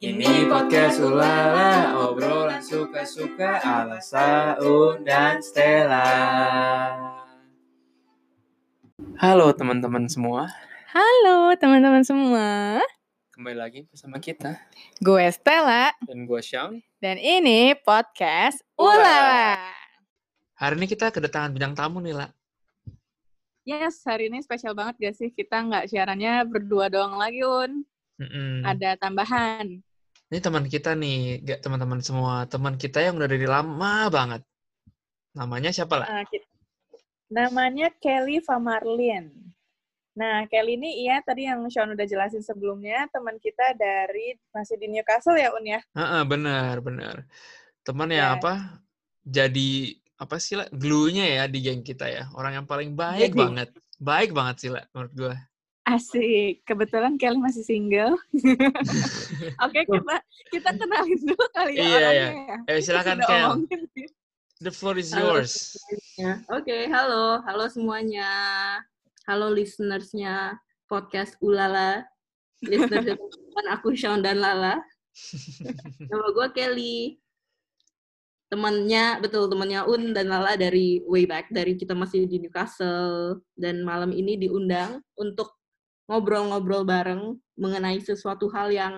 Ini podcast Ulala, obrolan suka-suka ala Saun dan Stella. Halo teman-teman semua, Halo teman-teman semua, kembali lagi bersama kita gue Stella dan gue Sean. dan ini podcast Ulala. Hari ini kita kedatangan bintang tamu nih, La. Yes, hari ini spesial banget gak sih? Kita nggak siarannya berdua doang lagi, Un. Mm-mm. Ada tambahan. Ini teman kita nih, gak teman-teman semua, teman kita yang udah dari lama banget. Namanya siapa, La? Ah, kit- Namanya Kelly Famarlin. Nah, Kelly ini iya tadi yang Sean udah jelasin sebelumnya, teman kita dari masih di Newcastle ya, Un ya? Heeh, bener, bener. Teman yang Ya. apa? Jadi apa sih lah? Glue-nya ya di geng kita ya. Orang yang paling baik Jadi. banget. Baik banget sih lah menurut gue. Asik. Kebetulan Kelly masih single. Oke, kita kita kenalin dulu kali ya Iya, orangnya iya. ya. Eh silakan Kel. The floor is Halo. yours. Oke, halo. Halo semuanya. Halo listeners-nya podcast Ulala. Listeners teman aku Sean dan Lala. Nama gue Kelly. Temannya, betul, temannya Un dan Lala dari way back. Dari kita masih di Newcastle. Dan malam ini diundang untuk ngobrol-ngobrol bareng mengenai sesuatu hal yang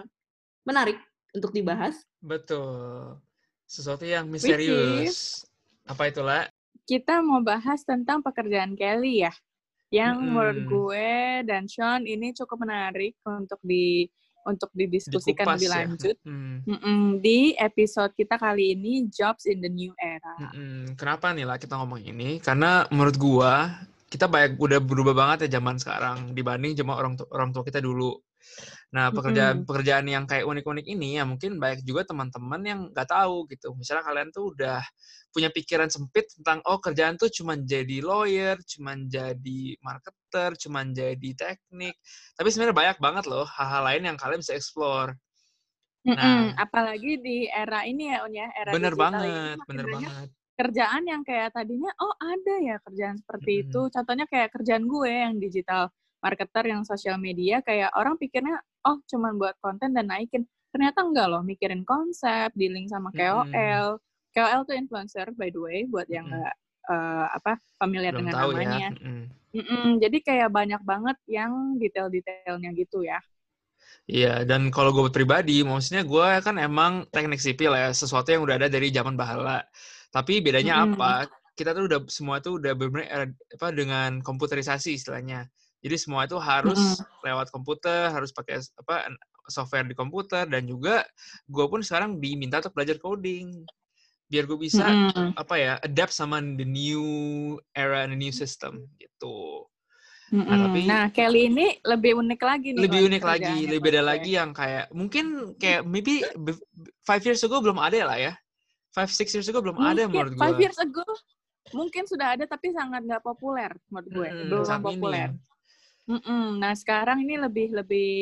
menarik untuk dibahas. Betul. Sesuatu yang misterius. Apa itulah? Kita mau bahas tentang pekerjaan Kelly ya. Yang menurut Mm-mm. gue dan Sean ini cukup menarik untuk di untuk didiskusikan Dikupas lebih ya. lanjut. Mm, Mm-mm, di episode kita kali ini Jobs in the New Era. mm-mm. Kenapa nih lah kita ngomong ini? Karena menurut gua kita banyak udah berubah banget ya zaman sekarang dibanding zaman orang tu- orang tua kita dulu. Nah, pekerjaan pekerjaan yang kayak unik-unik ini ya mungkin banyak juga teman-teman yang nggak tahu gitu. Misalnya kalian tuh udah punya pikiran sempit tentang oh kerjaan tuh cuman jadi lawyer, cuman jadi marketer, cuman jadi teknik. Tapi sebenarnya banyak banget loh hal-hal lain yang kalian bisa explore. Nah. Apalagi di era ini ya, Un ya, era Bener banget, bener banyak banget. Kerjaan yang kayak tadinya oh ada ya kerjaan seperti Mm-mm. itu. Contohnya kayak kerjaan gue yang digital marketer yang sosial media kayak orang pikirnya oh cuman buat konten dan naikin. Ternyata enggak loh, mikirin konsep, dealing sama KOL. KOL tuh influencer by the way buat yang enggak eh, apa familiar Belum dengan tahu namanya. ya. Mm-mm. Mm-mm, jadi kayak banyak banget yang detail-detailnya gitu ya. Iya, dan kalau gue pribadi, maksudnya gue kan emang teknik sipil ya, sesuatu yang udah ada dari zaman bahala. Tapi bedanya Mm-mm. apa? Kita tuh udah semua tuh udah benar apa dengan komputerisasi istilahnya. Jadi semua itu harus lewat komputer, harus pakai apa software di komputer dan juga gue pun sekarang diminta untuk belajar coding biar gue bisa Mm-mm. apa ya adapt sama the new era and the new system gitu. Mm-mm. tapi- Nah, Kelly ini lebih unik lagi nih. lebih Un, unik lagi, lebih beda lagi yang kayak mungkin kayak maybe be- five years ago belum ada lah ya. Five six years ago belum ada Mungkin menurut five gue. years ago mungkin sudah ada tapi sangat nggak populer menurut gue Mm-mm, belum populer minim. Mm-mm. nah sekarang ini lebih lebih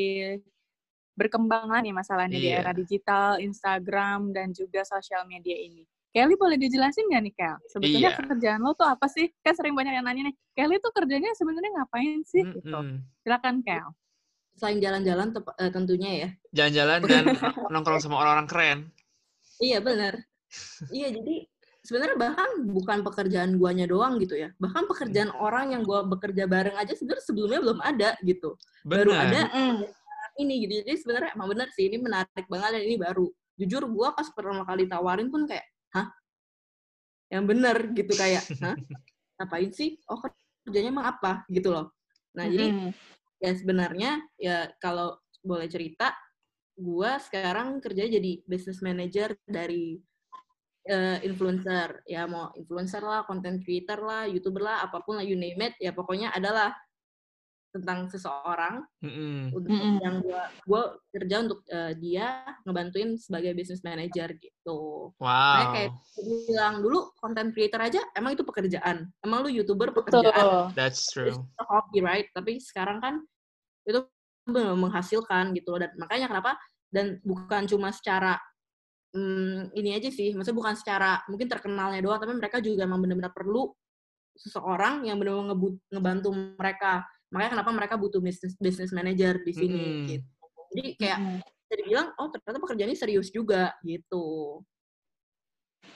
berkembang lah nih masalahnya di Iya. era digital Instagram dan juga sosial media ini Kelly boleh dijelasin nggak nih Kel? Sebetulnya Iya. kerjaan lo tuh apa sih? Kan sering banyak yang nanya nih, Kelly tuh kerjanya sebenarnya ngapain sih? Gitu. Mm-mm. Silakan Kel. Selain jalan-jalan tep- eh, tentunya ya. Jalan-jalan dan nongkrong sama orang-orang keren. Iya benar. Iya jadi sebenarnya bahkan bukan pekerjaan guanya doang gitu ya. Bahkan pekerjaan orang yang gua bekerja bareng aja sebenarnya sebelumnya belum ada gitu. Baru Benar. ada Mm-mm. ini gitu. Jadi sebenarnya emang benar sih ini menarik banget dan ini baru. Jujur gua pas pertama kali tawarin pun kayak, hah? Yang bener gitu kayak, hah? Ngapain sih? Oh kerjanya emang apa gitu loh. Nah jadi Mm-mm. ya sebenarnya ya kalau boleh cerita gua sekarang kerja jadi business manager dari eh, influencer. Ya mau influencer lah content creator lah youtuber lah apa pun lah you name it ya pokoknya adalah tentang seseorang untuk Mm-mm. yang gua gua kerja untuk eh, dia ngebantuin sebagai business manager gitu. Wow, kayak gua bilang dulu content creator aja emang itu pekerjaan? Emang lu youtuber Betul. pekerjaan that's itu true. hobi right? Tapi sekarang kan itu menghasilkan gitu loh. Dan makanya kenapa? Dan bukan cuma secara hmm, ini aja sih maksudnya bukan secara mungkin terkenalnya doang tapi mereka juga emang benar-benar perlu seseorang yang benar-benar ngebantu mereka makanya kenapa mereka butuh business business manager di sini Mm-mm. gitu jadi kayak bisa bilang oh ternyata pekerjaan ini serius juga gitu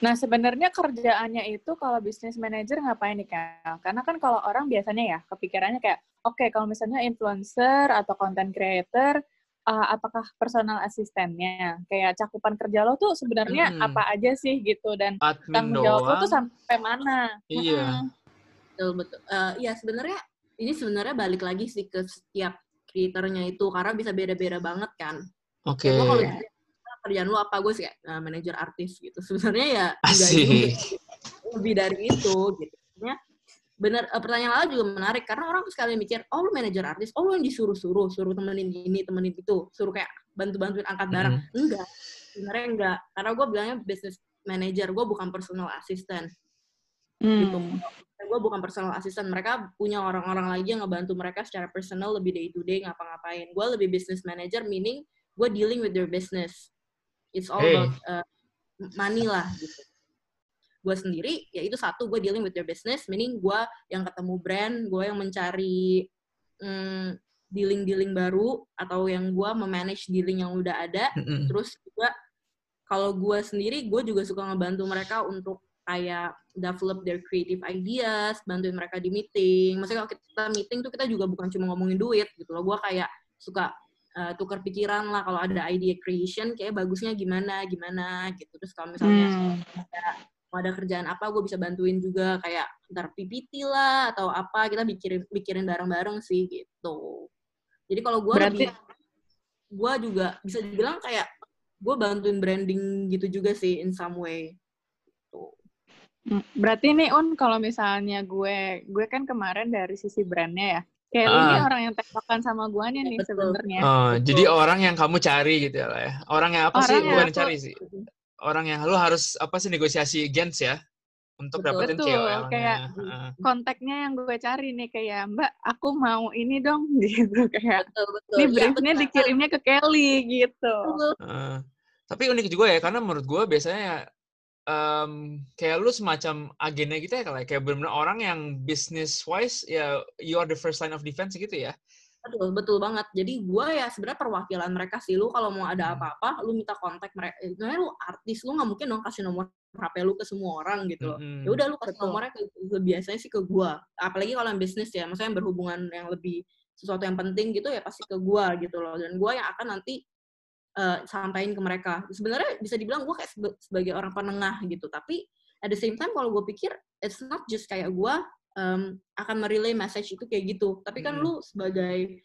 Nah, sebenarnya kerjaannya itu kalau bisnis manager ngapain nih, Kak? Karena kan kalau orang biasanya ya, kepikirannya kayak, oke, okay, kalau misalnya influencer atau content creator, uh, apakah personal asistennya? Kayak cakupan kerja lo tuh sebenarnya hmm. apa aja sih gitu dan Admin tanggung jawab lo tuh sampai mana? Iya. Hmm. Betul betul. Uh, ya sebenarnya ini sebenarnya balik lagi sih ke setiap kreatornya itu karena bisa beda-beda banget kan. Oke. Okay. kalau kerjaan lu apa gue sih kayak uh, manajer artis gitu. Sebenarnya ya Asik. lebih dari itu gitu. Ya, benar uh, pertanyaan lain juga menarik karena orang sekali mikir oh lu manajer artis oh lu yang disuruh-suruh suruh temenin ini temenin itu suruh kayak bantu-bantuin angkat barang mm. enggak sebenarnya enggak karena gue bilangnya business manager gue bukan personal assistant mm. gitu gue bukan personal assistant mereka punya orang-orang lagi yang ngebantu mereka secara personal lebih day to day ngapa-ngapain gue lebih business manager meaning gue dealing with their business it's all hey. about uh, money lah gitu gue sendiri ya itu satu gue dealing with your business meaning gue yang ketemu brand gue yang mencari mm, dealing-dealing baru atau yang gue memanage dealing yang udah ada mm-hmm. terus juga kalau gue sendiri gue juga suka ngebantu mereka untuk kayak develop their creative ideas, bantuin mereka di meeting. Maksudnya kalau kita meeting tuh kita juga bukan cuma ngomongin duit gitu loh. Gue kayak suka uh, tukar pikiran lah kalau ada idea creation kayak bagusnya gimana gimana gitu. Terus kalau misalnya hmm. ada mau ada kerjaan apa gue bisa bantuin juga kayak ntar PPT lah atau apa kita bikirin bikirin bareng-bareng sih gitu jadi kalau gue Berarti... gue juga bisa dibilang kayak gue bantuin branding gitu juga sih in some way gitu. Hmm, berarti nih Un kalau misalnya gue gue kan kemarin dari sisi brandnya ya Kayak ah. ini orang yang tembakan sama gue nih, nih sebenarnya. Oh, jadi orang yang kamu cari gitu ya lah ya. Orang yang apa orang sih? Bukan aku, cari sih orang yang lu harus apa sih negosiasi against ya untuk betul, dapetin betul. KOL-nya. Kayak uh. kontaknya yang gue cari nih kayak Mbak, aku mau ini dong gitu kayak. Betul, betul. Ini iya, briefnya ya, dikirimnya ke Kelly gitu. Uh, tapi unik juga ya karena menurut gue biasanya um, kayak lu semacam agennya gitu ya kayak kayak benar-benar orang yang business wise ya you are the first line of defense gitu ya. Betul, betul banget. Jadi gue ya sebenarnya perwakilan mereka sih. Lu kalau mau ada hmm. apa-apa, lu minta kontak mereka. Sebenarnya lu artis, lu nggak mungkin dong kasih nomor HP lu ke semua orang gitu loh. Hmm. Ya udah lu kasih nomornya ke, ke biasanya sih ke gue. Apalagi kalau yang bisnis ya, maksudnya yang berhubungan yang lebih sesuatu yang penting gitu ya pasti ke gue gitu loh. Dan gue yang akan nanti uh, sampaikan ke mereka. Sebenarnya bisa dibilang gue kayak sebagai orang penengah gitu. Tapi at the same time kalau gue pikir it's not just kayak gue um, akan merelay message itu kayak gitu. Tapi kan hmm. lu sebagai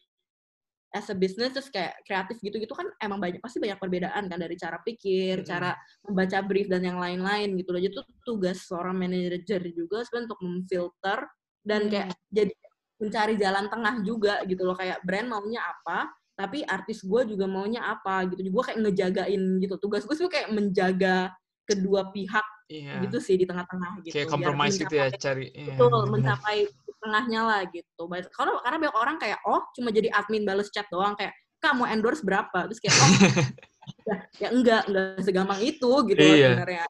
as a business terus kayak kreatif gitu-gitu kan emang banyak pasti banyak perbedaan kan dari cara pikir, hmm. cara membaca brief dan yang lain-lain gitu loh. Jadi itu tugas seorang manajer juga sebenarnya untuk memfilter dan hmm. kayak jadi mencari jalan tengah juga gitu loh kayak brand maunya apa tapi artis gue juga maunya apa gitu gue kayak ngejagain gitu tugas gue sih kayak menjaga kedua pihak yeah. gitu sih di tengah-tengah gitu. Kayak kompromis gitu ya cari. Iya, betul, yeah, mencapai tengahnya lah gitu. Karena karena banyak orang kayak oh cuma jadi admin balas chat doang kayak kamu endorse berapa terus kayak oh ya, ya enggak enggak segampang itu gitu iya. sebenarnya.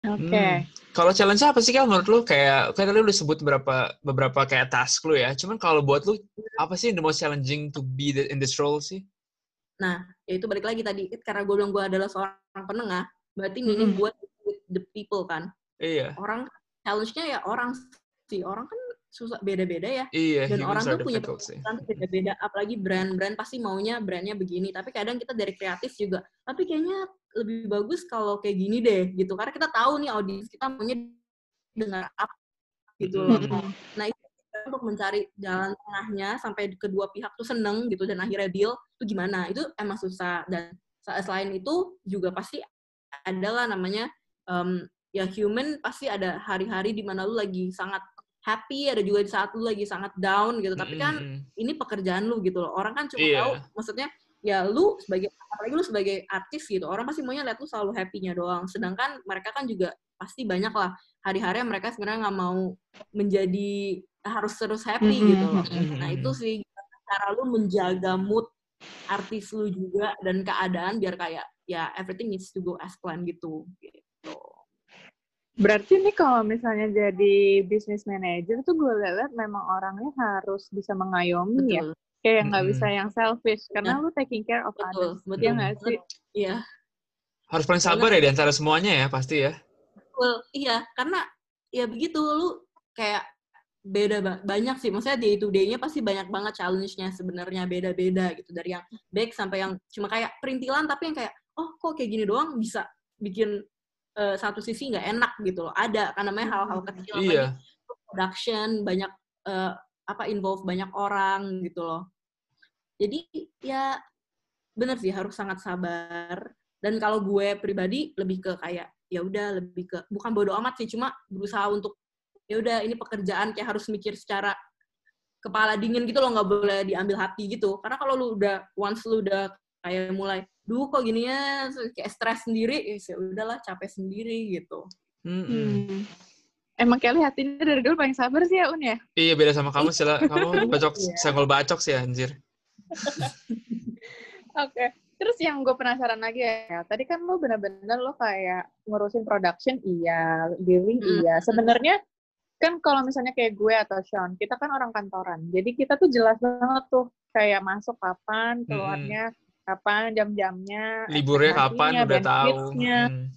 Oke. Okay. Hmm. Kalau challenge apa sih kalau menurut lu kayak kayak tadi lu udah sebut beberapa beberapa kayak task lu ya. Cuman kalau buat lu apa sih the most challenging to be the, in this role sih? Nah, ya itu balik lagi tadi karena gue bilang gue adalah seorang penengah, berarti meaning hmm. gue the people kan. Iya. Orang challenge-nya ya orang sih orang kan susah beda-beda ya. Iya. Dan orang tuh punya kan beda-beda. Apalagi brand-brand pasti maunya brandnya begini. Tapi kadang kita dari kreatif juga. Tapi kayaknya lebih bagus kalau kayak gini deh gitu. Karena kita tahu nih audiens kita maunya dengar apa gitu loh. Mm-hmm. Nah itu untuk mencari jalan tengahnya sampai kedua pihak tuh seneng gitu dan akhirnya deal itu gimana itu emang susah dan selain itu juga pasti adalah namanya um, ya human pasti ada hari-hari di mana lu lagi sangat happy, ada juga di saat lu lagi sangat down gitu. Tapi kan mm. ini pekerjaan lu gitu loh. Orang kan cuma yeah. tahu maksudnya ya lu sebagai apalagi lu sebagai artis gitu. Orang pasti maunya lihat lu selalu happy-nya doang. Sedangkan mereka kan juga pasti banyak lah hari-hari mereka sebenarnya nggak mau menjadi harus terus happy mm -hmm. gitu loh. Nah, itu sih cara lu menjaga mood artis lu juga dan keadaan biar kayak ya everything needs to go as planned gitu. Gitu. Berarti nih kalau misalnya jadi business manager tuh gue lihat memang orangnya harus bisa mengayomi ya. kayak nggak mm -hmm. bisa yang selfish karena ya. lu taking care of betul, others betul, ya nggak sih? iya. Harus paling sabar ya di antara semuanya ya pasti ya. Betul iya. Karena ya begitu lu kayak beda banyak sih. Maksudnya day to day-nya pasti banyak banget challenge-nya sebenarnya beda-beda gitu. Dari yang back sampai yang cuma kayak perintilan tapi yang kayak oh kok kayak gini doang? Bisa bikin uh, satu sisi nggak enak gitu loh. Ada kan namanya hal-hal kecil iya. production banyak uh, apa involve banyak orang gitu loh. Jadi ya bener sih harus sangat sabar. Dan kalau gue pribadi lebih ke kayak ya udah lebih ke bukan bodoh amat sih cuma berusaha untuk ya udah ini pekerjaan kayak harus mikir secara kepala dingin gitu loh nggak boleh diambil hati gitu. Karena kalau lu udah once lu udah kayak mulai duh kok gini ya kayak stres sendiri ya udahlah capek sendiri gitu mm -hmm. hmm. Emang Kelly hatinya dari dulu paling sabar sih ya Un ya? Iya beda sama kamu sih Kamu bacok, yeah. senggol bacok sih anjir. Oke. Okay. Terus yang gue penasaran lagi ya, tadi kan lo bener-bener lo kayak ngurusin production iya, mm. iya. Sebenarnya kan kalau misalnya kayak gue atau Sean, kita kan orang kantoran. Jadi kita tuh jelas banget tuh kayak masuk kapan, keluarnya hmm. Kapan, jam-jamnya, liburnya kapan udah tahu. Hmm.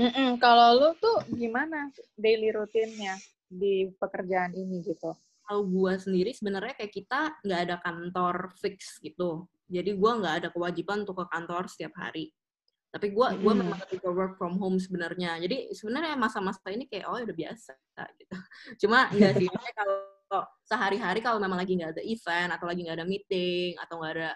Mm Kalau lu tuh gimana daily rutinnya di pekerjaan ini gitu? Kalau gue sendiri sebenarnya kayak kita nggak ada kantor fix gitu. Jadi gue nggak ada kewajiban untuk ke kantor setiap hari tapi gue gue memang ketika work from home sebenarnya jadi sebenarnya masa-masa ini kayak oh ya udah biasa gitu cuma enggak sih kalau sehari-hari kalau memang lagi nggak ada event atau lagi nggak ada meeting atau nggak ada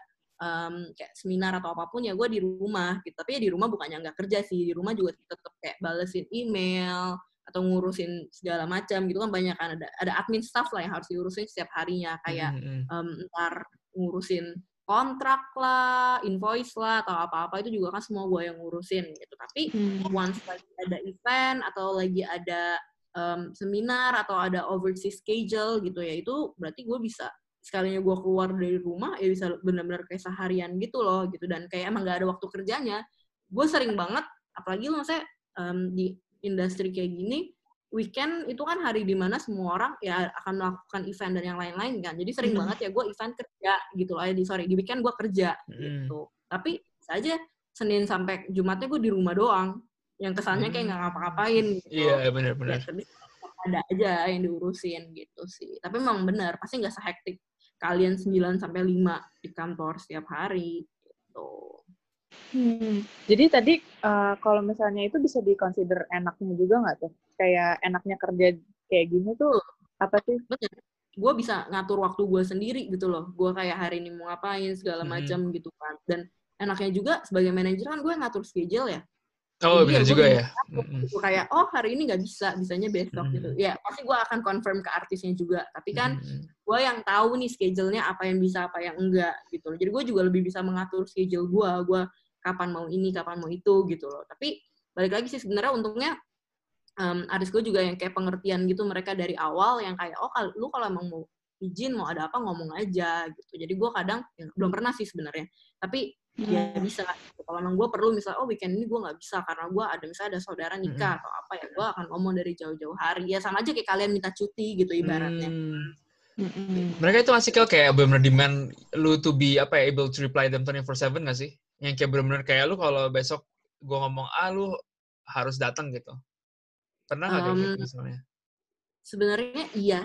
um, kayak seminar atau apa pun ya gue di rumah gitu. Tapi ya di rumah bukannya nggak kerja sih. Di rumah juga tetap kayak balesin email atau ngurusin segala macam gitu kan banyak kan. Ada ada admin staff lah yang harus diurusin setiap harinya. Kayak um, ntar ngurusin kontrak lah, invoice lah, atau apa-apa itu juga kan semua gue yang ngurusin gitu. Tapi hmm. once lagi ada event atau lagi ada um, seminar atau ada overseas schedule gitu ya, itu berarti gue bisa sekalinya gue keluar dari rumah ya bisa benar-benar kayak seharian gitu loh gitu dan kayak emang gak ada waktu kerjanya. Gue sering banget, apalagi lo maksudnya um, di industri kayak gini, weekend itu kan hari di mana semua orang ya akan melakukan event dan yang lain-lain kan. Jadi sering mm. banget ya gue event kerja gitu loh. Ya, di sorry di weekend gue kerja mm. gitu. Tapi saja Senin sampai Jumatnya gue di rumah doang. Yang kesannya kayak nggak ngapa-ngapain. Gitu. Iya yeah, benar-benar. Ya, ada aja yang diurusin gitu sih. Tapi memang benar pasti nggak sehektik kalian 9 sampai 5 di kantor setiap hari gitu. Hmm. Jadi tadi uh, kalau misalnya itu bisa dikonsider enaknya juga nggak tuh? Kayak enaknya kerja kayak gini tuh apa sih? Betul. Gue bisa ngatur waktu gue sendiri gitu loh. Gue kayak hari ini mau ngapain segala macam hmm. gitu kan. Dan enaknya juga sebagai manajer kan gue ngatur schedule ya. Oh, benar juga ya. Gitu, kayak oh hari ini nggak bisa, bisanya besok gitu. hmm. gitu. Ya pasti gue akan confirm ke artisnya juga. Tapi kan hmm. gue yang tahu nih schedule-nya apa yang bisa, apa yang enggak gitu. Jadi gue juga lebih bisa mengatur schedule gue. Gue kapan mau ini kapan mau itu gitu loh tapi balik lagi sih sebenarnya untungnya um, aris gue juga yang kayak pengertian gitu mereka dari awal yang kayak oh kalau lu kalau emang mau izin mau ada apa ngomong aja gitu jadi gue kadang ya, belum pernah sih sebenarnya tapi hmm. ya bisa gitu. kalau emang gue perlu misalnya oh weekend ini gue nggak bisa karena gue ada misalnya ada saudara nikah hmm. atau apa ya gue akan ngomong dari jauh-jauh hari ya sama aja kayak kalian minta cuti gitu ibaratnya hmm. Mm-hmm. Mereka itu masih kayak benar-benar demand lu to be apa ya able to reply them 24/7 gak sih? yang kayak bener-bener kayak lu kalau besok gue ngomong A lu harus datang gitu pernah nggak um, kayak gitu misalnya sebenarnya iya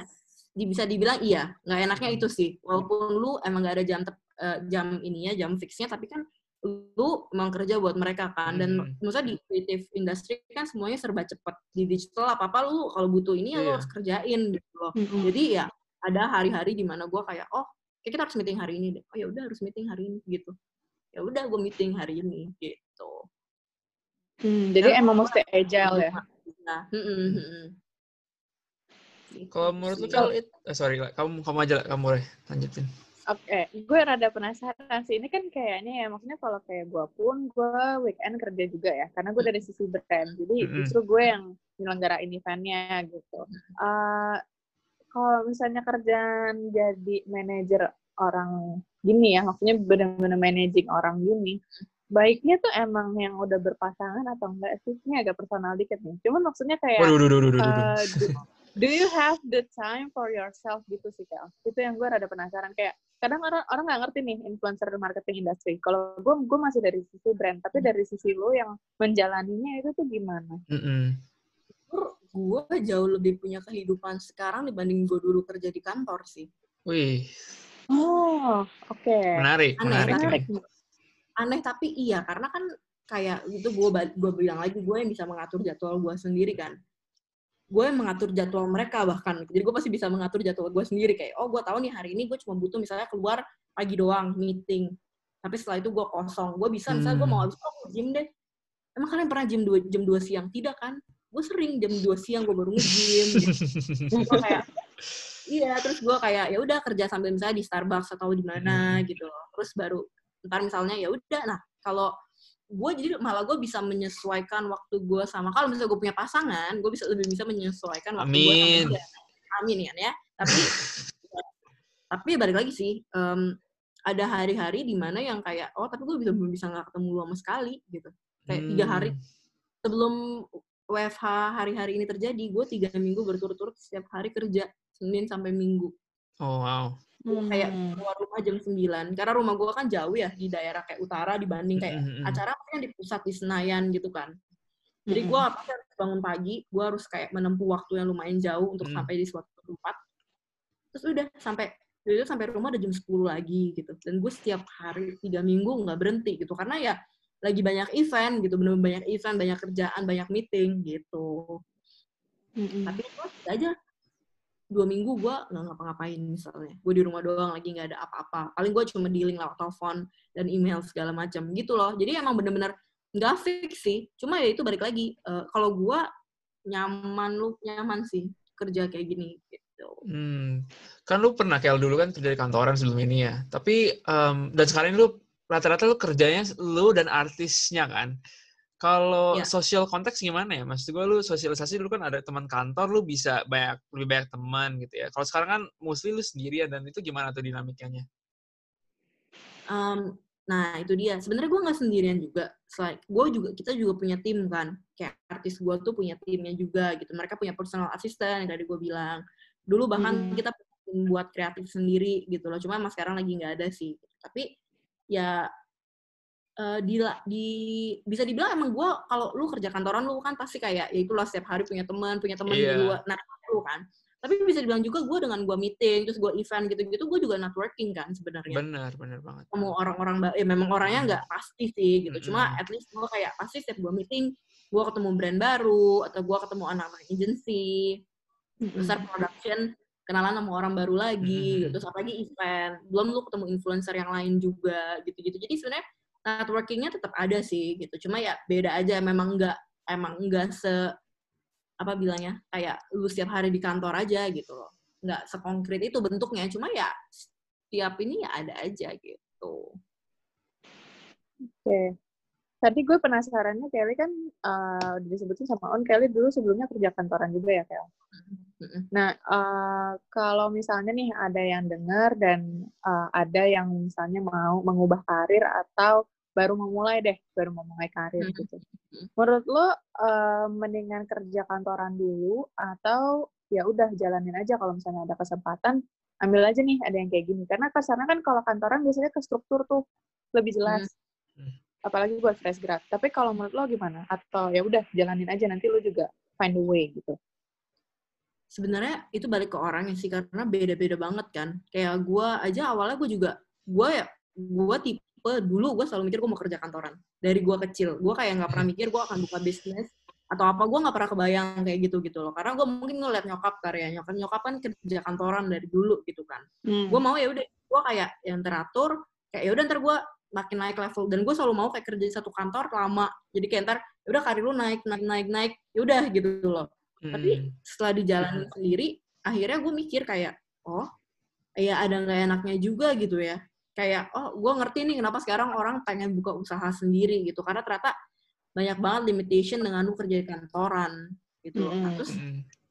bisa dibilang iya nggak enaknya itu sih walaupun lu emang nggak ada jam uh, jam ininya jam fixnya tapi kan lu emang kerja buat mereka kan dan hmm. maksudnya di creative industry kan semuanya serba cepat di digital apa apa lu kalau butuh ini ya yeah. lu iya. harus kerjain gitu loh hmm. jadi ya ada hari-hari di mana gue kayak oh kayak kita harus meeting hari ini deh oh ya udah harus meeting hari ini gitu ya udah gue meeting hari ini gitu hmm, jadi emang mesti agile ya nah, hmm, hmm, hmm. Gitu kalau menurut lu kalau itu, eh, sorry, kamu kamu aja lah, kamu boleh lanjutin. Oke, okay. gue rada penasaran sih. Ini kan kayaknya ya, maksudnya kalau kayak gue pun, gue weekend kerja juga ya. Karena gue dari sisi brand. Jadi justru gue yang menyelenggarain eventnya gitu. Uh, kalau misalnya kerjaan jadi manajer orang gini ya, maksudnya benar-benar managing orang gini, baiknya tuh emang yang udah berpasangan atau enggak sih? Ini agak personal dikit nih. Cuman maksudnya kayak, waduh, waduh, waduh, uh, do, do you have the time for yourself gitu sih, Kel? Itu yang gue rada penasaran. Kayak, kadang orang orang nggak ngerti nih influencer marketing industry. Kalau gue gue masih dari sisi brand, tapi dari sisi lo yang menjalaninya itu tuh gimana? Mm -mm. Gue jauh lebih punya kehidupan sekarang dibanding gue dulu kerja di kantor sih. Wih. Oh, oke. Okay. Menarik, aneh, menarik. menarik. Aneh tapi iya, karena kan kayak itu gue gue bilang lagi gue yang bisa mengatur jadwal gue sendiri kan gue mengatur jadwal mereka bahkan. Jadi gue pasti bisa mengatur jadwal gue sendiri. Kayak oh gue tahu nih hari ini gue cuma butuh misalnya keluar pagi doang meeting. Tapi setelah itu gue kosong. Gue bisa misalnya gue mau hmm. habis oh, gym deh. Emang kalian pernah jam dua jam dua siang? Tidak kan? Gue sering jam dua siang gue baru nge-gym. Gitu. kayak iya terus gue kayak ya udah kerja sambil misalnya di Starbucks atau di mana hmm. gitu. Terus baru ntar misalnya ya udah. Nah kalau gue jadi malah gue bisa menyesuaikan waktu gue sama kalau misalnya gue punya pasangan gue bisa lebih bisa menyesuaikan waktu gue sama dia. Amin kan ya. Tapi tapi balik lagi sih um, ada hari-hari di mana yang kayak oh tapi gue bisa belum bisa nggak ketemu lu sama sekali gitu. Kayak hmm. tiga hari sebelum WFH hari-hari ini terjadi gue tiga minggu berturut-turut setiap hari kerja Senin sampai Minggu. Oh wow hmm. kayak keluar rumah jam 9 karena rumah gue kan jauh ya di daerah kayak utara dibanding kayak hmm. acara yang di pusat di Senayan gitu kan jadi gue hmm. harus bangun pagi gue harus kayak menempuh waktu yang lumayan jauh untuk hmm. sampai di suatu tempat terus udah sampai itu sampai rumah udah jam 10 lagi gitu dan gue setiap hari tiga minggu nggak berhenti gitu karena ya lagi banyak event gitu benar banyak event banyak kerjaan banyak meeting gitu mm-hmm. tapi itu aja dua minggu gue nggak ngapa-ngapain misalnya gue di rumah doang lagi nggak ada apa-apa paling gue cuma dealing lewat telepon dan email segala macam gitu loh jadi emang bener-bener nggak fix sih cuma ya itu balik lagi uh, kalau gue nyaman lu nyaman sih kerja kayak gini gitu. Hmm. Kan lu pernah kayak dulu kan kerja di kantoran sebelum ini ya. Tapi um, dan sekarang lu rata-rata lu kerjanya lu dan artisnya kan. Kalau ya. social konteks gimana ya? Maksud gue lu sosialisasi dulu kan ada teman kantor, lu bisa banyak lebih banyak teman gitu ya. Kalau sekarang kan mostly lu sendirian dan itu gimana tuh dinamikanya? Um, nah itu dia. Sebenarnya gue nggak sendirian juga. Selain gue juga kita juga punya tim kan. Kayak artis gue tuh punya timnya juga gitu. Mereka punya personal assistant yang tadi gue bilang. Dulu bahkan hmm. kita buat kreatif sendiri gitu loh. Cuma emang sekarang lagi nggak ada sih. Tapi ya uh, di, di bisa dibilang emang gue kalau lu kerja kantoran lu kan pasti kayak ya itulah setiap hari punya teman punya teman yeah. di luar nah lu kan. Tapi bisa dibilang juga gue dengan gue meeting terus gue event gitu-gitu gue juga networking kan sebenarnya. Benar benar banget. Ketemu orang-orang ya memang orangnya nggak pasti sih gitu. Cuma at least gue kayak pasti setiap gue meeting gue ketemu brand baru atau gue ketemu anak-anak agency besar production kenalan sama orang baru lagi gitu. Terus apalagi event. Belum lu ketemu influencer yang lain juga gitu-gitu. Jadi sebenarnya networkingnya tetap ada sih gitu. Cuma ya beda aja memang nggak emang nggak se apa bilangnya kayak lu setiap hari di kantor aja gitu loh. Nggak sekonkret itu bentuknya cuma ya setiap ini ya ada aja gitu. Oke. Okay. tadi gue penasarannya Kelly kan uh, disebutin sama On Kelly dulu sebelumnya kerja kantoran juga ya Kel? Nah, uh, kalau misalnya nih ada yang dengar dan uh, ada yang misalnya mau mengubah karir atau baru memulai deh, baru memulai karir hmm. gitu. Menurut lo uh, mendingan kerja kantoran dulu atau ya udah jalanin aja kalau misalnya ada kesempatan ambil aja nih ada yang kayak gini. Karena kasarnya kan kalau kantoran biasanya ke struktur tuh lebih jelas. Hmm. Apalagi buat fresh grad. Tapi kalau menurut lo gimana? Atau ya udah jalanin aja nanti lo juga find a way gitu sebenarnya itu balik ke orangnya sih karena beda-beda banget kan kayak gue aja awalnya gue juga gue ya gue tipe dulu gue selalu mikir gue mau kerja kantoran dari gue kecil gue kayak nggak pernah mikir gue akan buka bisnis atau apa gue nggak pernah kebayang kayak gitu gitu loh karena gue mungkin ngeliat nyokap karya nyokap nyokap kan kerja kantoran dari dulu gitu kan hmm. gue mau ya udah gue kayak yang teratur kayak ya udah ntar gue makin naik level dan gue selalu mau kayak kerja di satu kantor lama jadi kayak ntar ya udah karir lu naik naik naik naik ya udah gitu loh Hmm. Tapi setelah dijalani hmm. sendiri, akhirnya gue mikir kayak, oh, ya ada nggak enaknya juga gitu ya. Kayak, oh, gue ngerti nih kenapa sekarang orang pengen buka usaha sendiri gitu. Karena ternyata banyak banget limitation dengan lu kerja di kantoran gitu. Hmm. Nah, terus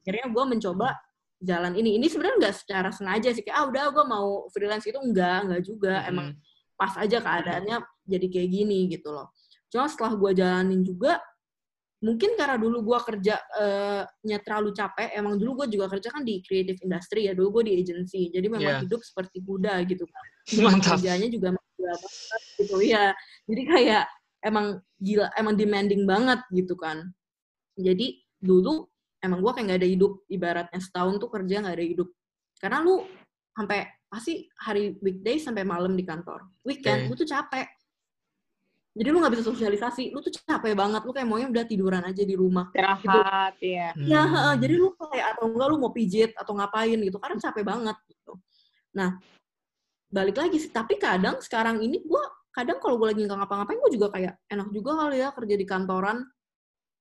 akhirnya gue mencoba jalan ini. Ini sebenarnya nggak secara sengaja sih. Kayak, ah udah gue mau freelance itu. Enggak, enggak juga. Hmm. Emang pas aja keadaannya jadi kayak gini gitu loh. Cuma setelah gue jalanin juga, mungkin karena dulu gue kerja uh, nya terlalu capek emang dulu gue juga kerja kan di creative industry ya dulu gue di agency jadi memang yeah. hidup seperti kuda gitu kan mantap. kerjanya juga banget gitu ya jadi kayak emang gila emang demanding banget gitu kan. Jadi dulu emang gue kayak nggak ada hidup ibaratnya setahun tuh kerja nggak ada hidup. Karena lu sampai pasti hari weekday sampai malam di kantor. Weekend okay. lu tuh capek jadi lu nggak bisa sosialisasi. Lu tuh capek banget. Lu kayak maunya udah tiduran aja di rumah. Istirahat gitu. ya ya hmm. jadi lu kayak atau enggak lu mau pijit atau ngapain gitu. Karena capek banget gitu. Nah balik lagi sih. Tapi kadang sekarang ini gue kadang kalau gue lagi nggak ngapa-ngapain gue juga kayak enak juga kali ya kerja di kantoran.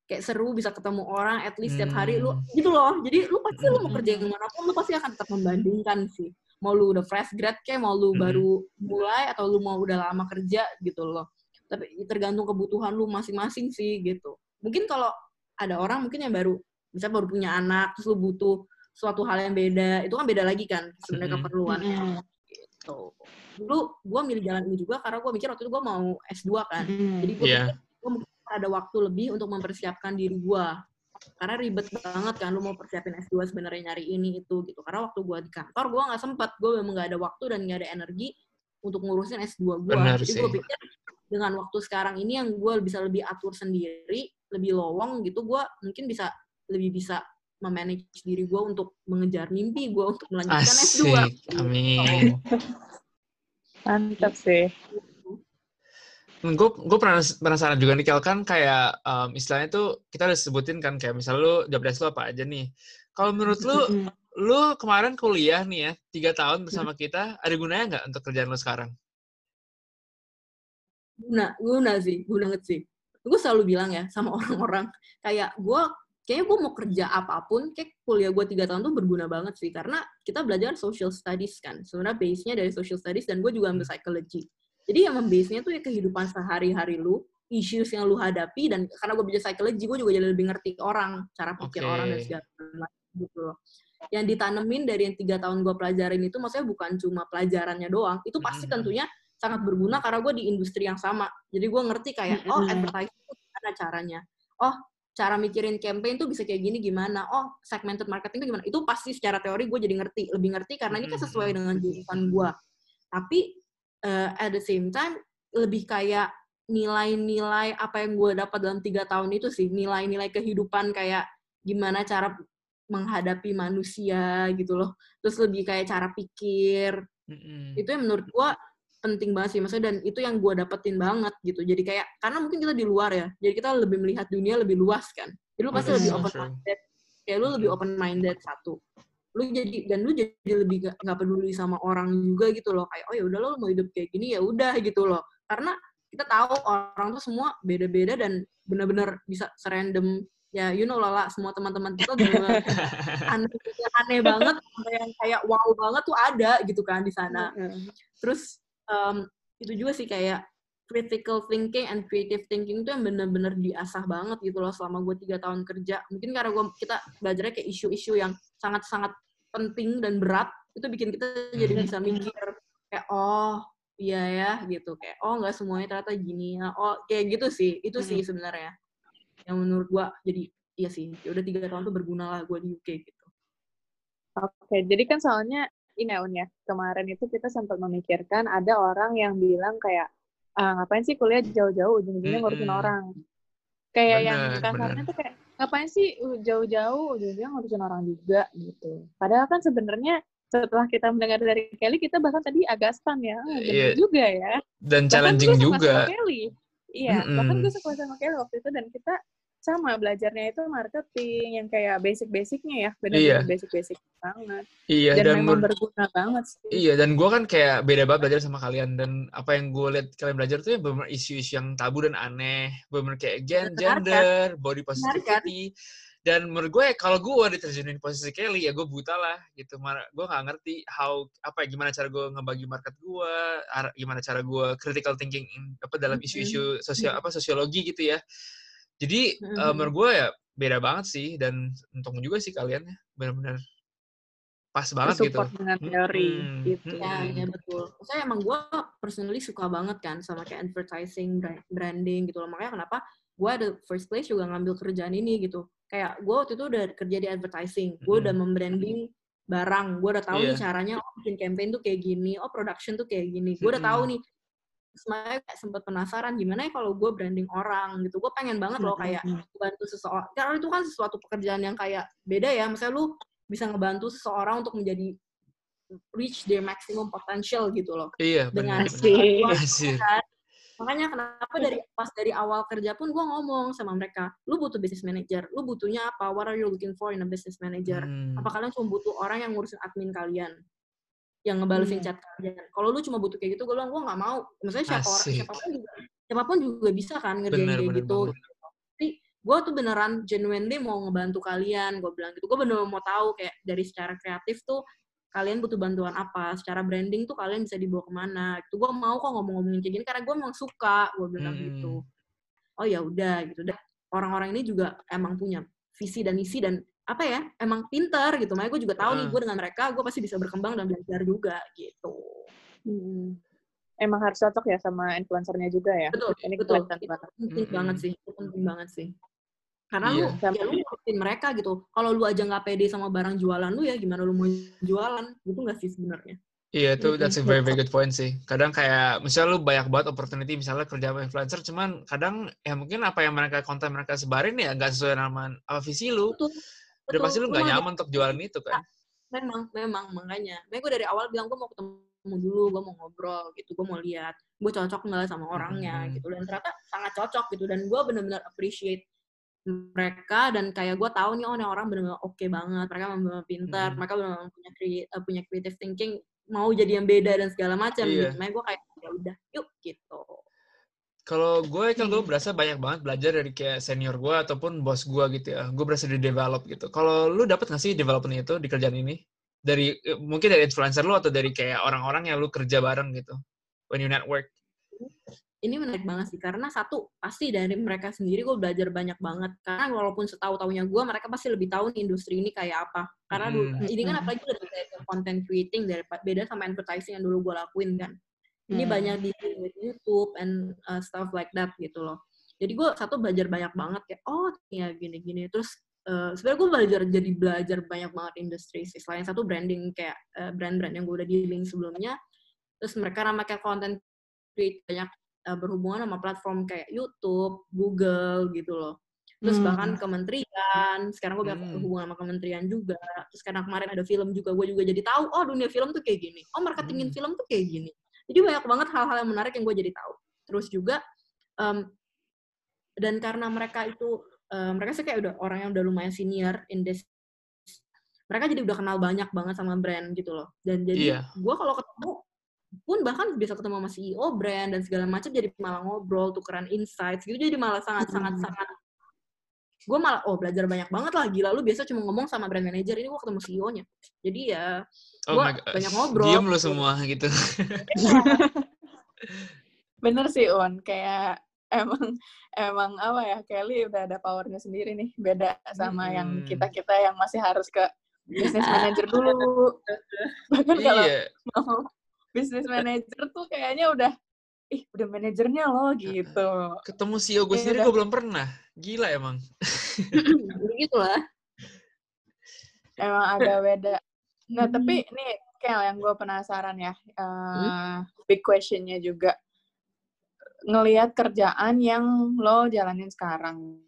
Kayak seru bisa ketemu orang at least setiap hari. Lu hmm. gitu loh. Jadi lu pasti lu mau kerja yang pun lu pasti akan tetap membandingkan sih. Mau lu udah fresh grad kayak mau lu hmm. baru mulai atau lu mau udah lama kerja gitu loh tapi tergantung kebutuhan lu masing-masing sih gitu. Mungkin kalau ada orang mungkin yang baru bisa baru punya anak terus lu butuh suatu hal yang beda itu kan beda lagi kan sebenarnya mm-hmm. keperluan mm-hmm. gitu. Dulu gue milih jalan ini juga karena gue mikir waktu itu gue mau S2 kan. Mm-hmm. jadi gue yeah. gue mungkin ada waktu lebih untuk mempersiapkan diri gue karena ribet banget kan lu mau persiapin S2 sebenarnya nyari ini itu gitu. Karena waktu gue di kantor gue nggak sempat gue memang nggak ada waktu dan nggak ada energi untuk ngurusin S2 gue jadi gue pikir dengan waktu sekarang ini yang gue bisa lebih atur sendiri, lebih lowong gitu, gue mungkin bisa lebih bisa memanage diri gue untuk mengejar mimpi gue untuk melanjutkan Asik. S2. Amin. Mantap sih. Gue gue pernah penasaran juga nih Kel kan kayak um, istilahnya tuh kita udah sebutin kan kayak misalnya lu job desk lu apa aja nih. Kalau menurut lu, lu kemarin kuliah nih ya tiga tahun bersama kita, ada gunanya nggak untuk kerjaan lu sekarang? Guna guna sih guna banget sih gue selalu bilang ya sama orang-orang kayak gue kayaknya gue mau kerja apa pun kayak kuliah gue tiga tahun tuh berguna banget sih karena kita belajar social studies kan sebenarnya base-nya dari social studies dan gue juga ambil hmm. psychology jadi yang base-nya tuh ya kehidupan sehari-hari lu issues yang lu hadapi dan karena gue belajar psychology gue juga jadi lebih ngerti orang cara pikir okay. orang dan segala macam gitu loh yang ditanemin dari yang tiga tahun gue pelajarin itu maksudnya bukan cuma pelajarannya doang itu pasti hmm. Sangat berguna karena gue di industri yang sama. Jadi gue ngerti kayak, oh advertising itu gimana caranya. Oh, cara mikirin campaign tuh bisa kayak gini gimana. Oh, segmented marketing itu gimana. Itu pasti secara teori gue jadi ngerti. Lebih ngerti karena ini kan sesuai dengan jurusan gue. Tapi uh, at the same time, lebih kayak nilai-nilai apa yang gue dapat dalam tiga tahun itu sih. Nilai-nilai kehidupan kayak gimana cara menghadapi manusia gitu loh. Terus lebih kayak cara pikir. Mm-hmm. Itu yang menurut gue penting banget sih maksudnya dan itu yang gue dapetin banget gitu. Jadi kayak karena mungkin kita di luar ya jadi kita lebih melihat dunia lebih luas kan. Jadi lu pasti lebih open minded kayak lu lebih open minded satu. Lu jadi dan lu jadi lebih gak, gak peduli sama orang juga gitu loh. Kayak oh ya udah lo mau hidup kayak gini ya udah gitu loh. Karena kita tahu orang tuh semua beda-beda dan benar-benar bisa serandom. Ya you know lah semua teman-teman kita benar aneh, aneh banget yang kayak wow banget tuh ada gitu kan di sana. Terus um, itu juga sih kayak critical thinking and creative thinking itu yang bener-bener diasah banget gitu loh selama gue tiga tahun kerja. Mungkin karena gue kita belajarnya kayak isu-isu yang sangat-sangat penting dan berat, itu bikin kita jadi hmm. bisa mikir kayak oh iya ya gitu kayak oh nggak semuanya ternyata gini ya oh kayak gitu sih itu sih hmm. sebenarnya yang menurut gue jadi iya sih ya udah tiga tahun tuh berguna lah gue di UK gitu. Oke, jadi kan soalnya ini ya, kemarin itu kita sempat memikirkan ada orang yang bilang kayak ah, ngapain sih kuliah jauh-jauh ujung-ujungnya ngurusin -hmm. orang. Kayak bener, yang kasarnya tuh kayak ngapain sih jauh-jauh ujung-ujungnya ngurusin orang juga gitu. Padahal kan sebenarnya setelah kita mendengar dari Kelly kita bahkan tadi agak stun ya, ah, yeah. juga ya. Dan bahkan challenging juga. Kelly. Iya, mm -hmm. bahkan gue sekolah sama Kelly waktu itu dan kita sama belajarnya itu marketing yang kayak basic-basicnya ya benar-benar iya. basic-basic banget. Iya dan, dan memang berguna banget sih. Iya dan gue kan kayak beda banget belajar sama kalian dan apa yang gue lihat kalian belajar tuh ya benar isu-isu yang tabu dan aneh benar kayak gen gender body positivity. Dan menurut gue kalau gue diterjunin posisi Kelly ya gue buta lah gitu. Gue nggak ngerti how apa ya, gimana cara gue ngebagi market gue gimana cara gue critical thinking apa dalam isu-isu sosial apa sosiologi gitu ya jadi mm-hmm. uh, menurut gue ya beda banget sih dan untung juga sih kalian ya benar-benar pas banget gitu. dengan teori hmm. gitu. Ya, ya betul. Saya emang gue personally suka banget kan sama kayak advertising, branding gitu loh. Makanya kenapa gue ada first place juga ngambil kerjaan ini gitu. Kayak gue waktu itu udah kerja di advertising, gue udah membranding barang, gue udah tahu yeah. nih iya. caranya oh bikin campaign tuh kayak gini, oh production tuh kayak gini. Gue udah tahu nih sebenarnya kayak sempat penasaran gimana ya kalau gue branding orang gitu gue pengen banget loh kayak bantu seseorang karena itu kan sesuatu pekerjaan yang kayak beda ya misalnya lu bisa ngebantu seseorang untuk menjadi reach their maximum potential gitu loh. Iya, dengan sih. Kan. Makanya kenapa dari pas dari awal kerja pun gue ngomong sama mereka, lu butuh business manager, lu butuhnya apa? What are you looking for in a business manager? Hmm. Apa kalian cuma butuh orang yang ngurusin admin kalian? Yang ngebalesin hmm. chat kalian. Kalau lu cuma butuh kayak gitu, gue bilang gue nggak mau. Misalnya siapa orang, siapa pun juga, siapa pun juga bisa kan ngerjain bener, kayak bener gitu. Banget gue tuh beneran genuinely mau ngebantu kalian gue bilang gitu gue bener mau tahu kayak dari secara kreatif tuh kalian butuh bantuan apa secara branding tuh kalian bisa dibawa ke mana itu gue mau kok ngomong-ngomongin kayak gini karena gue emang suka gue bilang hmm. gitu oh ya udah gitu dan orang-orang ini juga emang punya visi dan misi dan apa ya emang pinter gitu makanya gue juga tahu uh. nih gue dengan mereka gue pasti bisa berkembang dan belajar juga gitu hmm. emang harus cocok ya sama influencernya juga ya betul ini betul itu penting hmm. banget sih itu penting banget sih karena yeah. lu ya lu ngurusin mereka gitu kalau lu aja nggak pede sama barang jualan lu ya gimana lu mau jualan gitu nggak sih sebenarnya Iya, itu that's a very very good point sih. Kadang kayak misalnya lu banyak banget opportunity misalnya kerja sama influencer, cuman kadang ya mungkin apa yang mereka konten mereka sebarin ya nggak sesuai sama apa visi lu. Betul. Betul. Udah pasti lu nggak nyaman untuk jualan itu kan. Memang, memang makanya. Makanya gue dari awal bilang gue mau ketemu dulu, gue mau ngobrol gitu, gue mau lihat gue cocok nggak sama orangnya hmm. gitu. Dan ternyata sangat cocok gitu. Dan gue benar-benar appreciate mereka dan kayak gue tahu nih oh nih orang benar-benar oke okay banget mereka benar-benar pintar hmm. mereka benar-benar punya uh, punya creative thinking mau jadi yang beda dan segala macam iya. gitu makanya gue kayak ya udah yuk gitu kalau gue kan gue berasa banyak banget belajar dari kayak senior gue ataupun bos gue gitu ya. Gue berasa di develop gitu. Kalau lu dapat nggak sih development itu di kerjaan ini? Dari eh, mungkin dari influencer lu atau dari kayak orang-orang yang lu kerja bareng gitu? When you network. Ini menarik banget sih karena satu pasti dari mereka sendiri gue belajar banyak banget. Karena walaupun setahu tahunya gue mereka pasti lebih tahu nih industri ini kayak apa. Karena dulu hmm. ini kan hmm. apalagi udah dari content creating dari beda sama advertising yang dulu gue lakuin kan ini hmm. banyak di YouTube and uh, stuff like that gitu loh jadi gue satu belajar banyak banget kayak oh ya gini-gini terus uh, sebenarnya gue belajar jadi belajar banyak banget industri sih selain satu branding kayak uh, brand-brand yang gue udah dealing sebelumnya terus mereka nama kayak content create banyak uh, berhubungan sama platform kayak YouTube, Google gitu loh. Terus hmm. bahkan kementerian, sekarang gue hmm. berhubungan sama kementerian juga. Terus karena kemarin ada film juga, gue juga jadi tahu, oh dunia film tuh kayak gini. Oh marketingin hmm. film tuh kayak gini. Jadi banyak banget hal-hal yang menarik yang gue jadi tahu. Terus juga, um, dan karena mereka itu, um, mereka sih kayak udah orang yang udah lumayan senior in this, mereka jadi udah kenal banyak banget sama brand gitu loh. Dan jadi yeah. gue kalau ketemu, pun bahkan bisa ketemu sama CEO brand dan segala macam jadi malah ngobrol tukeran insights gitu jadi malah sangat sangat sangat gue malah oh belajar banyak banget lah. Gila lu biasa cuma ngomong sama brand manager. Ini gue ketemu CEO-nya jadi ya oh gue banyak ngobrol. Diem lu semua gitu. Bener sih On kayak emang emang apa ya Kelly udah ada powernya sendiri nih. Beda sama hmm. yang kita kita yang masih harus ke business manager dulu. Bahkan kalau iya. mau bisnis manager tuh kayaknya udah ih udah manajernya loh gitu. Ketemu CEO gue ya, sendiri gue belum pernah. Gila emang. Begitu lah. Emang ada beda. Nah tapi nih Kel yang gue penasaran ya, uh, hmm? big questionnya juga ngelihat kerjaan yang lo jalanin sekarang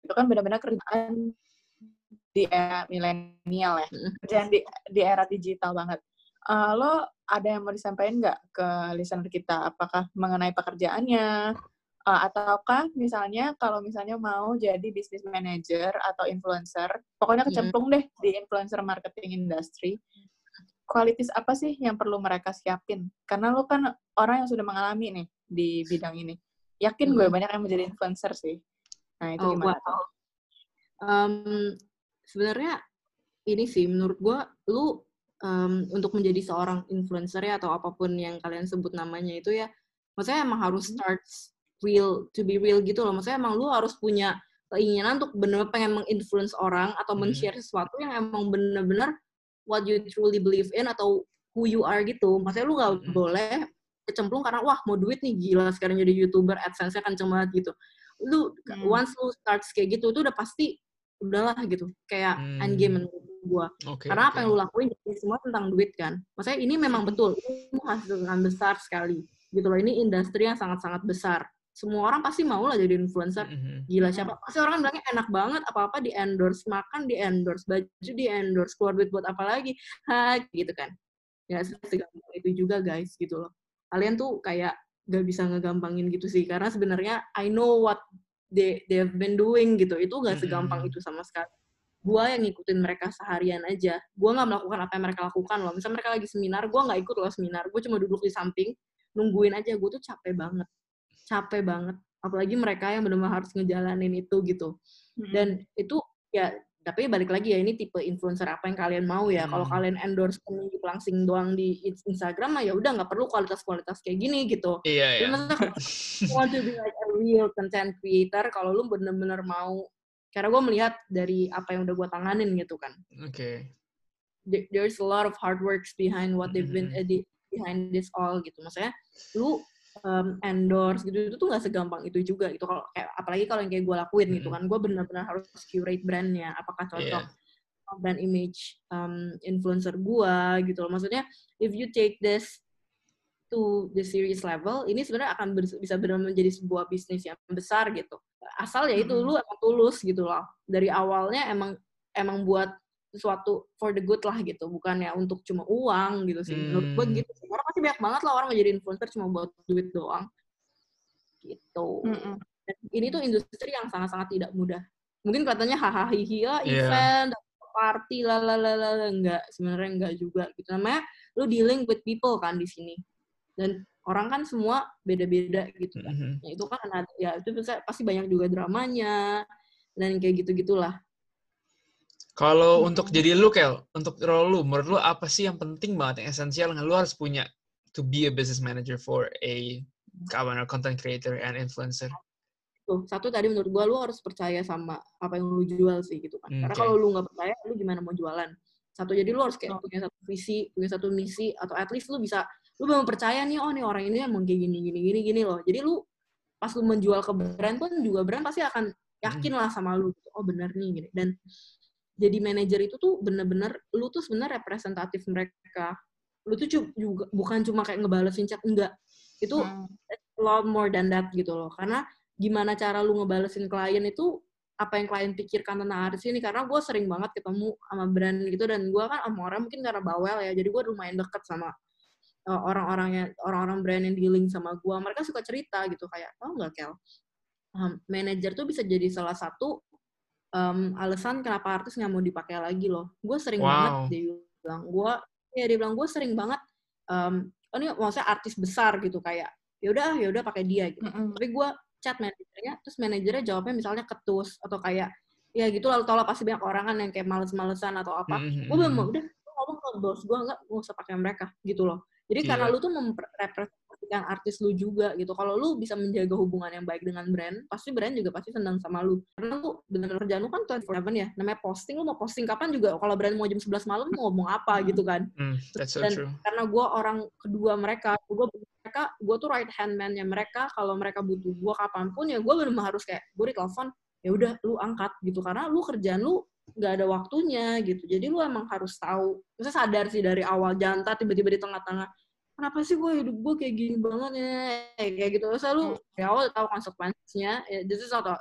itu kan benar-benar kerjaan di era milenial ya, kerjaan di di era digital banget. Uh, lo ada yang mau disampaikan nggak ke listener kita? Apakah mengenai pekerjaannya? Uh, ataukah misalnya kalau misalnya mau jadi business manager atau influencer, pokoknya hmm. kecemplung deh di influencer marketing industry. Kualitas apa sih yang perlu mereka siapin? Karena lo kan orang yang sudah mengalami nih di bidang ini. Yakin gue hmm. banyak yang menjadi influencer sih. Nah itu oh, gimana? Gua Um, sebenarnya ini sih menurut gue, lu um, untuk menjadi seorang influencer ya atau apa pun yang kalian sebut namanya itu ya, maksudnya emang harus hmm. start real to be real gitu loh. Maksudnya emang lu harus punya keinginan untuk bener-bener pengen menginfluence orang atau hmm. men-share sesuatu yang emang bener-bener what you truly believe in atau who you are gitu. Maksudnya lu nggak Mm-mm. boleh kecemplung karena wah mau duit nih gila sekarang jadi youtuber adsense-nya kenceng banget gitu. Lu Hmm. once lu start kayak gitu itu udah pasti udahlah gitu kayak Hmm. end game menurut gua. Oke. Karena oke. apa yang lu lakuin jadi semua tentang duit kan. Maksudnya ini memang betul, ini menghasilkan besar sekali. Gitu loh, ini industri yang sangat-sangat besar. Semua orang pasti mau lah jadi influencer. Mhm. Gila siapa? Pasti orang kan bilangnya enak banget, apa-apa di endorse, makan di endorse, baju di endorse, keluar duit buat apa lagi? Ha, gitu kan. Ya segampang itu juga guys, gitu loh. Kalian tuh kayak gak bisa ngegampangin gitu sih, karena sebenarnya I know what they they have been doing gitu. Itu gak segampang Mhm. itu sama sekali gua yang ngikutin mereka seharian aja. Gua nggak melakukan apa yang mereka lakukan loh. Misalnya mereka lagi seminar, gua nggak ikut loh seminar. Gue cuma duduk di samping, nungguin aja. Gue tuh capek banget. Capek banget. Apalagi mereka yang benar-benar harus ngejalanin itu gitu. Hmm. Dan itu ya, tapi balik lagi ya, ini tipe influencer apa yang kalian mau ya. Kalau kalian endorse peninggi pelangsing doang di Instagram, mah ya udah nggak perlu kualitas-kualitas kayak gini gitu. Iya, iya. want to be like a real content creator kalau lu bener-bener mau karena gue melihat dari apa yang udah gue tanganin gitu kan Oke. There- there's a lot of hard works behind what they've been Mhm. edit behind this all gitu maksudnya lu um, endorse gitu itu tuh nggak segampang itu juga gitu kalau kayak apalagi kalau yang kayak gue lakuin gitu Mhm. kan gue benar-benar harus curate brandnya apakah cocok Iya. sama brand image um, influencer gue gitu loh maksudnya if you take this to the series level ini sebenarnya akan bisa benar menjadi sebuah bisnis yang besar gitu asal ya itu Mhm. lu emang tulus gitu loh. Dari awalnya emang emang buat sesuatu for the good lah gitu. Bukan ya untuk cuma uang gitu sih. Menurut gue Hmm. gitu sih. Karena pasti banyak banget lah orang jadi influencer cuma buat duit doang. Gitu. Mm-mm. Dan ini tuh industri yang sangat-sangat tidak mudah. Mungkin kelihatannya hahaha ya Iya. event party lalalala enggak sebenarnya enggak juga gitu. Namanya lu dealing with people kan di sini. Dan orang kan semua beda-beda gitu kan Mhm. ya itu kan ada- ya itu bisa pasti banyak juga dramanya dan kayak gitu gitulah Kalau Mhm. untuk jadi lu, Kel, untuk role lu, menurut lu apa sih yang penting banget, yang esensial yang lu harus punya to be a business manager for a kawan content creator and influencer? tuh satu tadi menurut gua lu harus percaya sama apa yang lu jual sih gitu kan Hmm, karena oke. kalau lu nggak percaya lu gimana mau jualan satu jadi lu harus kayak Oh. punya satu visi punya satu misi atau at least lu bisa lu memang percaya nih oh nih orang ini emang kayak gini gini gini gini loh. Jadi lu pas lu menjual ke brand pun juga brand pasti akan yakin lah sama lu gitu. oh bener nih gini. Dan jadi manajer itu tuh bener-bener lu tuh sebenarnya representatif mereka. Lu tuh juga bukan cuma kayak ngebalesin chat enggak. Itu Hmm. a lot more than that gitu loh. Karena gimana cara lu ngebalesin klien itu apa yang klien pikirkan tentang artis ini? Karena gue sering banget ketemu sama brand gitu dan gue kan sama orang mungkin karena bawel ya. Jadi gue lumayan deket sama orang-orangnya orang-orang brand yang dealing sama gue mereka suka cerita gitu kayak oh nggak kel um, manajer tuh bisa jadi salah satu um, alasan kenapa artis nggak mau dipakai lagi loh gue sering Wow. banget dia bilang gue ya dia bilang gue sering banget um, oh ini maksudnya artis besar gitu kayak yaudah yaudah pakai dia gitu Mm-mm. tapi gue chat manajernya terus manajernya jawabnya misalnya ketus atau kayak ya gitu lalu tau lah pasti banyak orang kan yang kayak males-malesan atau apa Mhm. gue belum udah lu ngomong ke bos gue nggak gue usah pakai mereka gitu loh jadi karena Iya. lu tuh merepresentasikan artis lu juga gitu. Kalau lu bisa menjaga hubungan yang baik dengan brand pasti brand juga pasti senang sama lu. Karena lu bener kerjaan lu kan 24/7 ya namanya posting lu mau posting kapan juga? Kalau brand mau jam 11 malam mau ngomong apa gitu kan? Hmm, that's so dan true. karena gue orang kedua mereka gue mereka gue tuh right hand man-nya mereka. Kalau mereka butuh gue kapan pun ya gue benar harus kayak gue ditelepon ya udah lu angkat gitu. Karena lu kerjaan lu nggak ada waktunya gitu. Jadi lu emang harus tahu. Misalnya sadar sih dari awal jangan ntar tiba-tiba di tengah-tengah kenapa sih gue hidup gue kayak gini banget ya? Kayak gitu. Terus lu ya awal tahu konsekuensinya. Ya, this is not a,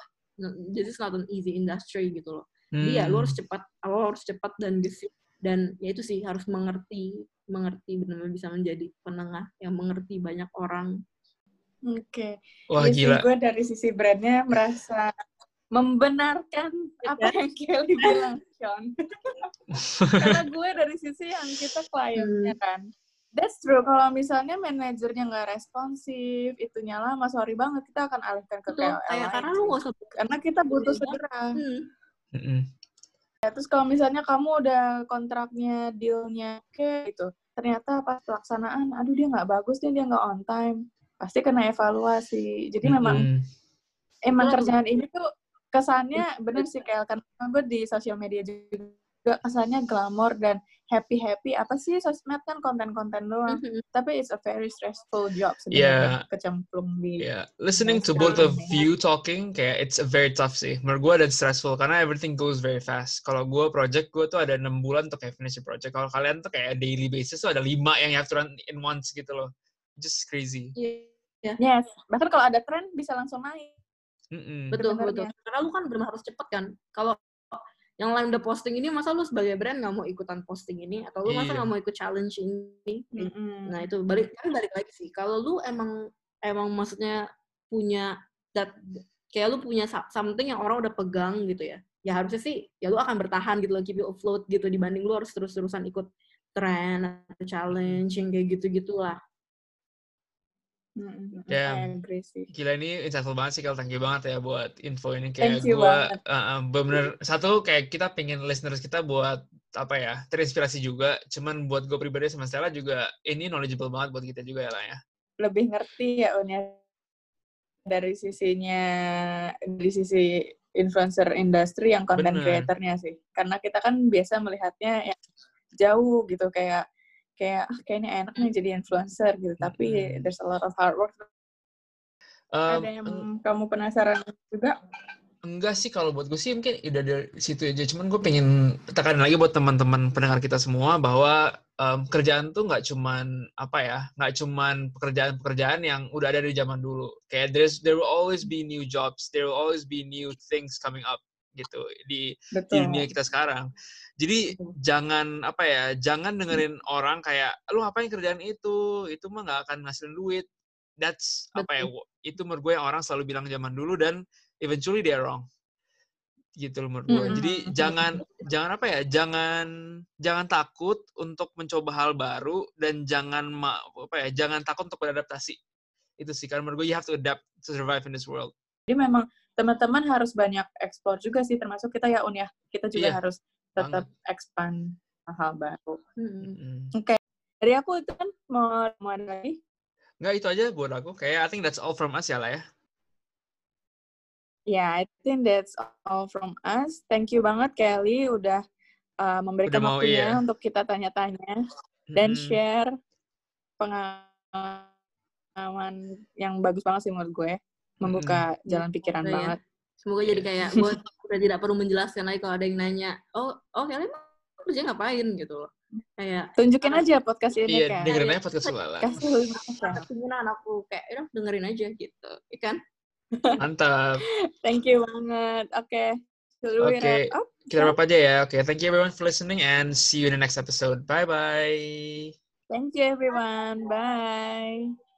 this is not an easy industry gitu loh. Jadi ya lu Hmm. harus cepat awal harus cepat dan gesit dan ya itu sih harus mengerti mengerti benar-benar bisa menjadi penengah yang mengerti banyak orang. Oke. Wah, Iya sih, gila. gue dari sisi brandnya merasa membenarkan Iya apa kan? yang Kelly bilang, Sean. Karena gue dari sisi yang kita kliennya Hmm. kan. That's true. Kalau misalnya manajernya nggak responsif, itunya lama, sorry banget, kita akan alihkan ke betul KOL kayak lain karena lu gak usah Karena kita butuh Iya. segera. hmm. Ya, terus kalau misalnya kamu udah kontraknya, dealnya oke gitu, ternyata pas pelaksanaan, aduh dia nggak bagus nih, dia nggak on time, pasti kena evaluasi. Jadi memang Mm-mm. emang kerjaan ini tuh kesannya bener sih kayak karena gue di sosial media juga kesannya glamor dan happy happy apa sih sosmed kan konten-konten doang. Mm-hmm. tapi it's a very stressful job sebenarnya yeah. kecemplung di yeah. listening to both of you talking kayak it's a very tough sih. Menurut gue dan stressful karena everything goes very fast. Kalau gue project gue tuh ada enam bulan untuk kayak finish project. Kalau kalian tuh kayak daily basis tuh ada lima yang you have to run in once gitu loh. Just crazy. Yeah. yes. Bahkan kalau ada tren bisa langsung naik Mm-mm. betul betul. Karena lu kan benar harus cepet kan? Kalau yang lain udah posting ini masa lu sebagai brand nggak mau ikutan posting ini? Atau lu masa iya. nggak mau ikut challenge ini? Mm-hmm. nah itu balik kan balik lagi sih. Kalau lu emang emang maksudnya punya that kayak lu punya something yang orang udah pegang gitu ya ya harusnya sih ya lu akan bertahan gitu loh keep you afloat gitu dibanding lu harus terus-terusan ikut tren atau challenge yang kayak gitu gitulah Mm-hmm. Gila ini insightful banget sih kalau thank you banget ya buat info ini. Kayak gue uh, bener satu kayak kita pengen listeners kita buat apa ya terinspirasi juga. Cuman buat gue pribadi sama Stella juga ini knowledgeable banget buat kita juga ya lah ya. Lebih ngerti ya Unya dari sisinya dari sisi influencer industri yang content creatornya sih. Karena kita kan biasa melihatnya ya jauh gitu kayak kayak ah, kayaknya enak nih jadi influencer gitu. Tapi hmm. there's a lot of hard work. Um, ada yang um, kamu penasaran juga? Enggak sih kalau buat gue sih mungkin udah dari situ aja. Cuman gue pengen tekan lagi buat teman-teman pendengar kita semua bahwa um, kerjaan tuh nggak cuman apa ya nggak cuman pekerjaan-pekerjaan yang udah ada di zaman dulu. Kayak there's there will always be new jobs there will always be new things coming up gitu di, di dunia kita sekarang jadi jangan apa ya, jangan dengerin orang kayak lu ngapain kerjaan itu, itu mah nggak akan ngasilin duit. That's Betul. apa ya, itu menurut gue yang orang selalu bilang zaman dulu dan eventually they're wrong. Gitu loh menurut gue. Mm -hmm. Jadi jangan jangan apa ya, jangan jangan takut untuk mencoba hal baru dan jangan apa ya, jangan takut untuk beradaptasi. Itu sih karena menurut gue you have to adapt to survive in this world. Jadi memang teman-teman harus banyak ekspor juga sih termasuk kita ya Un ya. Kita juga yeah. harus tetap expand hal baru. Hmm. Oke. Okay. Dari aku itu kan mau, mau lagi? Enggak, itu aja buat aku. Kayak I think that's all from us ya lah ya. Ya, yeah, I think that's all from us. Thank you banget Kelly udah uh, memberikan udah waktunya iya. untuk kita tanya-tanya dan hmm. share pengalaman yang bagus banget sih menurut gue. Membuka hmm. jalan pikiran oh, banget. Semoga jadi kayak buat udah tidak perlu menjelaskan lagi kalau ada yang nanya, oh, oh kalian kerja ngapain gitu Kayak tunjukin aja podcast ini iya, kan. dengerin aja podcast Lala. Kasih anakku kayak, udah dengerin aja gitu, ikan. Iya Mantap. Thank you banget. Oke. Okay. Oke. Okay. Kita wrap aja ya. Oke, okay. thank you everyone for listening and see you in the next episode. Bye bye. Thank you everyone. Bye.